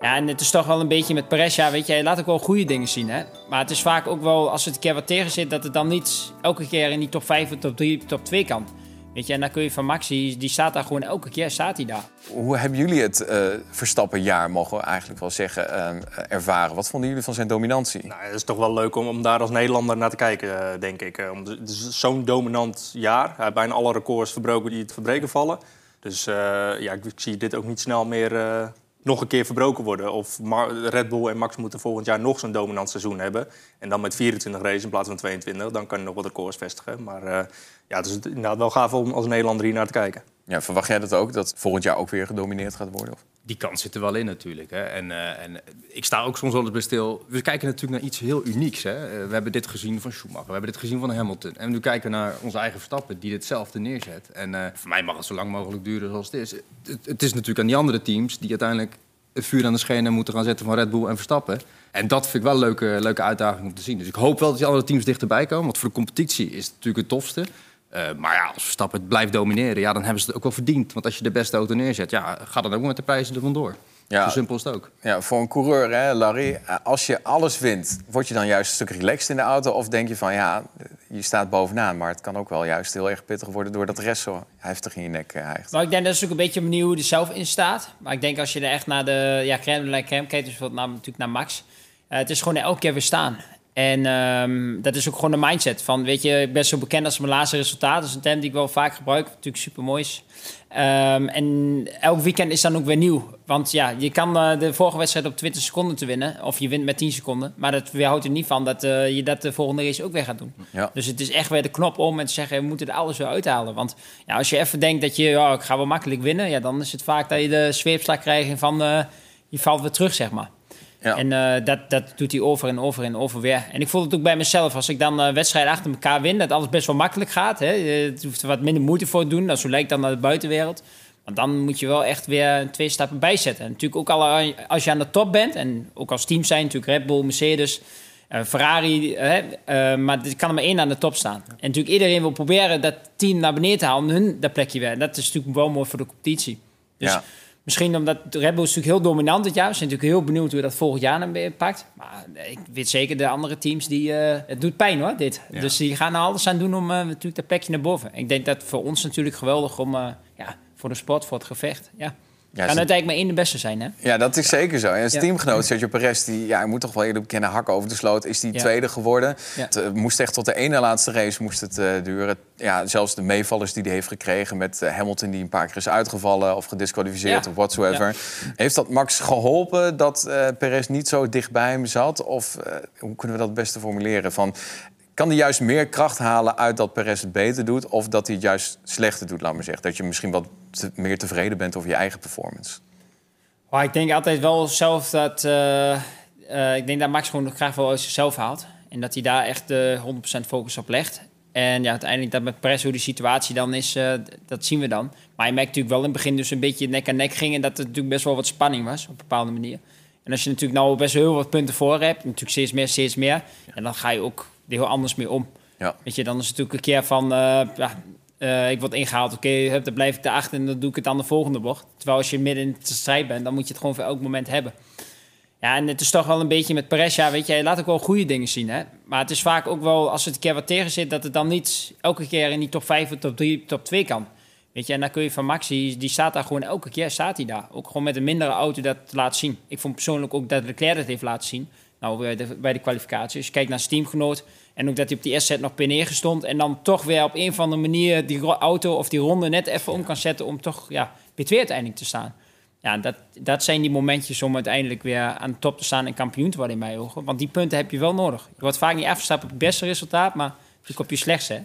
Ja, en het is toch wel een beetje met Perez, ja, weet je, hij laat ook wel goede dingen zien, hè. Maar het is vaak ook wel, als het een keer wat tegen zit, dat het dan niet elke keer in die top 5 of top 3, top 2 kan. Weet je, en dan kun je van Maxi, die staat daar gewoon elke keer, staat hij daar. Hoe hebben jullie het uh, Verstappen-jaar, mogen we eigenlijk wel zeggen, uh, ervaren? Wat vonden jullie van zijn dominantie? Nou, het is toch wel leuk om, om daar als Nederlander naar te kijken, uh, denk ik. het is zo'n dominant jaar. Hij heeft bijna alle records verbroken die het verbreken vallen. Dus ja, ik, ik, zie dit ook niet snel meer nog een keer verbroken worden. Of Red Bull en Max moeten volgend jaar nog zo'n dominant seizoen hebben. En dan met 24 races in plaats van 22. Dan kan je nog wat records vestigen. Maar uh, ja, het is wel gaaf om als Nederlander hier naar te kijken. Ja, verwacht jij dat ook? Dat volgend jaar ook weer gedomineerd gaat worden? Of? Die kans zit er wel in natuurlijk. Hè. En, uh, en ik sta ook soms wel eens bij stil. We kijken natuurlijk naar iets heel unieks. Hè. Eh, we hebben dit gezien van Schumacher. We hebben dit gezien van Hamilton. En nu kijken we naar onze eigen Verstappen die ditzelfde neerzet. En uh, voor mij mag het zo lang mogelijk duren zoals het is. Het, het is natuurlijk aan die andere teams die uiteindelijk het vuur aan de schenen moeten gaan zetten van Red Bull en Verstappen. En dat vind ik wel een leuke, leuke uitdaging om te zien. Dus ik hoop wel dat die andere teams dichterbij komen. Want voor de competitie is het natuurlijk het tofste. Uh, maar ja, als Verstappen het blijft domineren, ja, dan hebben ze het ook wel verdiend. Want als je de beste auto neerzet, ja, ga dan ook met de prijzen er vandoor. Ja, Zo simpel is het ook. Ja, voor een coureur, hè, Larry, als je alles wint, word je dan juist een stuk relaxed in de auto? Of denk je van, ja, je staat bovenaan, maar het kan ook wel juist heel erg pittig worden doordat de rest zo heftig in je nek hijgt? Nou, ik denk dat is ook een beetje opnieuw hoe je er zelf in staat. Maar ik denk als je er echt naar de ja, crème de crème kijkt, dus naar, natuurlijk naar Max, uh, het is gewoon elke keer weer staan. En um, dat is ook gewoon de mindset van, weet je, ik ben zo bekend als mijn laatste resultaat. Dat is een term die ik wel vaak gebruik, natuurlijk super mooi is. Um, en elk weekend is dan ook weer nieuw. Want ja, je kan uh, de vorige wedstrijd op 20 seconden te winnen. Of je wint met 10 seconden. Maar dat weerhoudt er niet van dat uh, je dat de volgende race ook weer gaat doen. Ja. Dus het is echt weer de knop om en te zeggen, we moeten er alles weer uithalen. Want ja, als je even denkt dat je, ja, ik ga wel makkelijk winnen. Ja, dan is het vaak dat je de zweepslag krijgt van, uh, je valt weer terug, zeg maar. Ja. En uh, dat, dat doet hij over en over en over weer. En ik voel het ook bij mezelf. Als ik dan uh, wedstrijden achter elkaar win, dat alles best wel makkelijk gaat. Hè. Je hoeft er wat minder moeite voor te doen. Dat zo lijkt dan naar de buitenwereld. Maar dan moet je wel echt weer twee stappen bijzetten. En natuurlijk ook al als je aan de top bent, en ook als team zijn, natuurlijk Red Bull, Mercedes, uh, Ferrari. maar er kan er maar één aan de top staan. En natuurlijk iedereen wil proberen dat team naar beneden te halen, hun dat plekje weer. En dat is natuurlijk wel mooi voor de competitie. Dus ja. Misschien omdat Red Bull is natuurlijk heel dominant dit jaar. We zijn natuurlijk heel benieuwd hoe dat volgend jaar dan pakt. Maar ik weet zeker de andere teams die... Uh, het doet pijn hoor, dit. Dus die gaan er alles aan doen om uh, natuurlijk dat plekje naar boven. Ik denk dat voor ons natuurlijk geweldig om... Uh, ja, voor de sport, voor het gevecht. Ja. Ja, kan uiteindelijk maar één de beste zijn, hè? Ja, dat is zeker zo. En als teamgenoot Sergio Perez, die, ja, moet toch wel eerlijk bekennen, hakken over de sloot, is die tweede geworden. Het uh, moest echt tot de ene laatste race moest het, uh, duren. Ja, zelfs de meevallers die hij heeft gekregen met uh, Hamilton, die een paar keer is uitgevallen of gedisqualificeerd of whatsoever. Heeft dat Max geholpen dat Perez niet zo dicht bij hem zat? Of hoe kunnen we dat het beste formuleren? Van, kan hij juist meer kracht halen uit dat Perez het beter doet... of dat hij het juist slechter doet, laat maar zeggen? Dat je misschien wat meer tevreden bent over je eigen performance? Ik denk altijd wel zelf dat... Uh, uh, ik denk dat Max gewoon graag wel uit zichzelf haalt. En dat hij daar echt eh, 100% focus op legt. En ja, uiteindelijk dat met Perez hoe die situatie dan is, dat zien we dan. Maar je merkt natuurlijk wel in het begin dus een beetje nek aan nek ging... en dat er natuurlijk best wel wat spanning was op een bepaalde manier. En als je natuurlijk nou best wel heel wat punten voor hebt... natuurlijk steeds meer, steeds meer... en dan ga je ook heel anders mee om. Ja. Weet je, dan is het natuurlijk een keer van, uh, ja, uh, ik word ingehaald, oké, okay, dan blijf ik erachter en dan doe ik het aan de volgende bocht. Terwijl als je midden in de strijd bent, dan moet je het gewoon voor elk moment hebben. Ja, en het is toch wel een beetje met Perez, ja, weet je, hij laat ook wel goede dingen zien, hè. Maar het is vaak ook wel, als het een keer wat tegen zit, dat het dan niet elke keer in die top 5 of top 3, top 2 kan. Weet je, en dan kun je van Maxi, die staat daar gewoon elke keer, staat hij daar. Ook gewoon met een mindere auto dat laat zien. Ik vond persoonlijk ook dat Leclerc dat heeft laten zien. Nou, bij de, bij de kwalificatie. Als je kijkt naar zijn teamgenoot en ook dat hij op die S-set nog P9 stond... en dan toch weer op een of andere manier die auto of die ronde net even om kan zetten... om toch ja, P2 uiteindelijk te staan. Ja, dat, dat zijn die momentjes om uiteindelijk weer aan de top te staan... en kampioen te worden in mijn ogen. Want die punten heb je wel nodig. Je wordt vaak niet afgestapt op het beste resultaat, maar natuurlijk op je slechtste.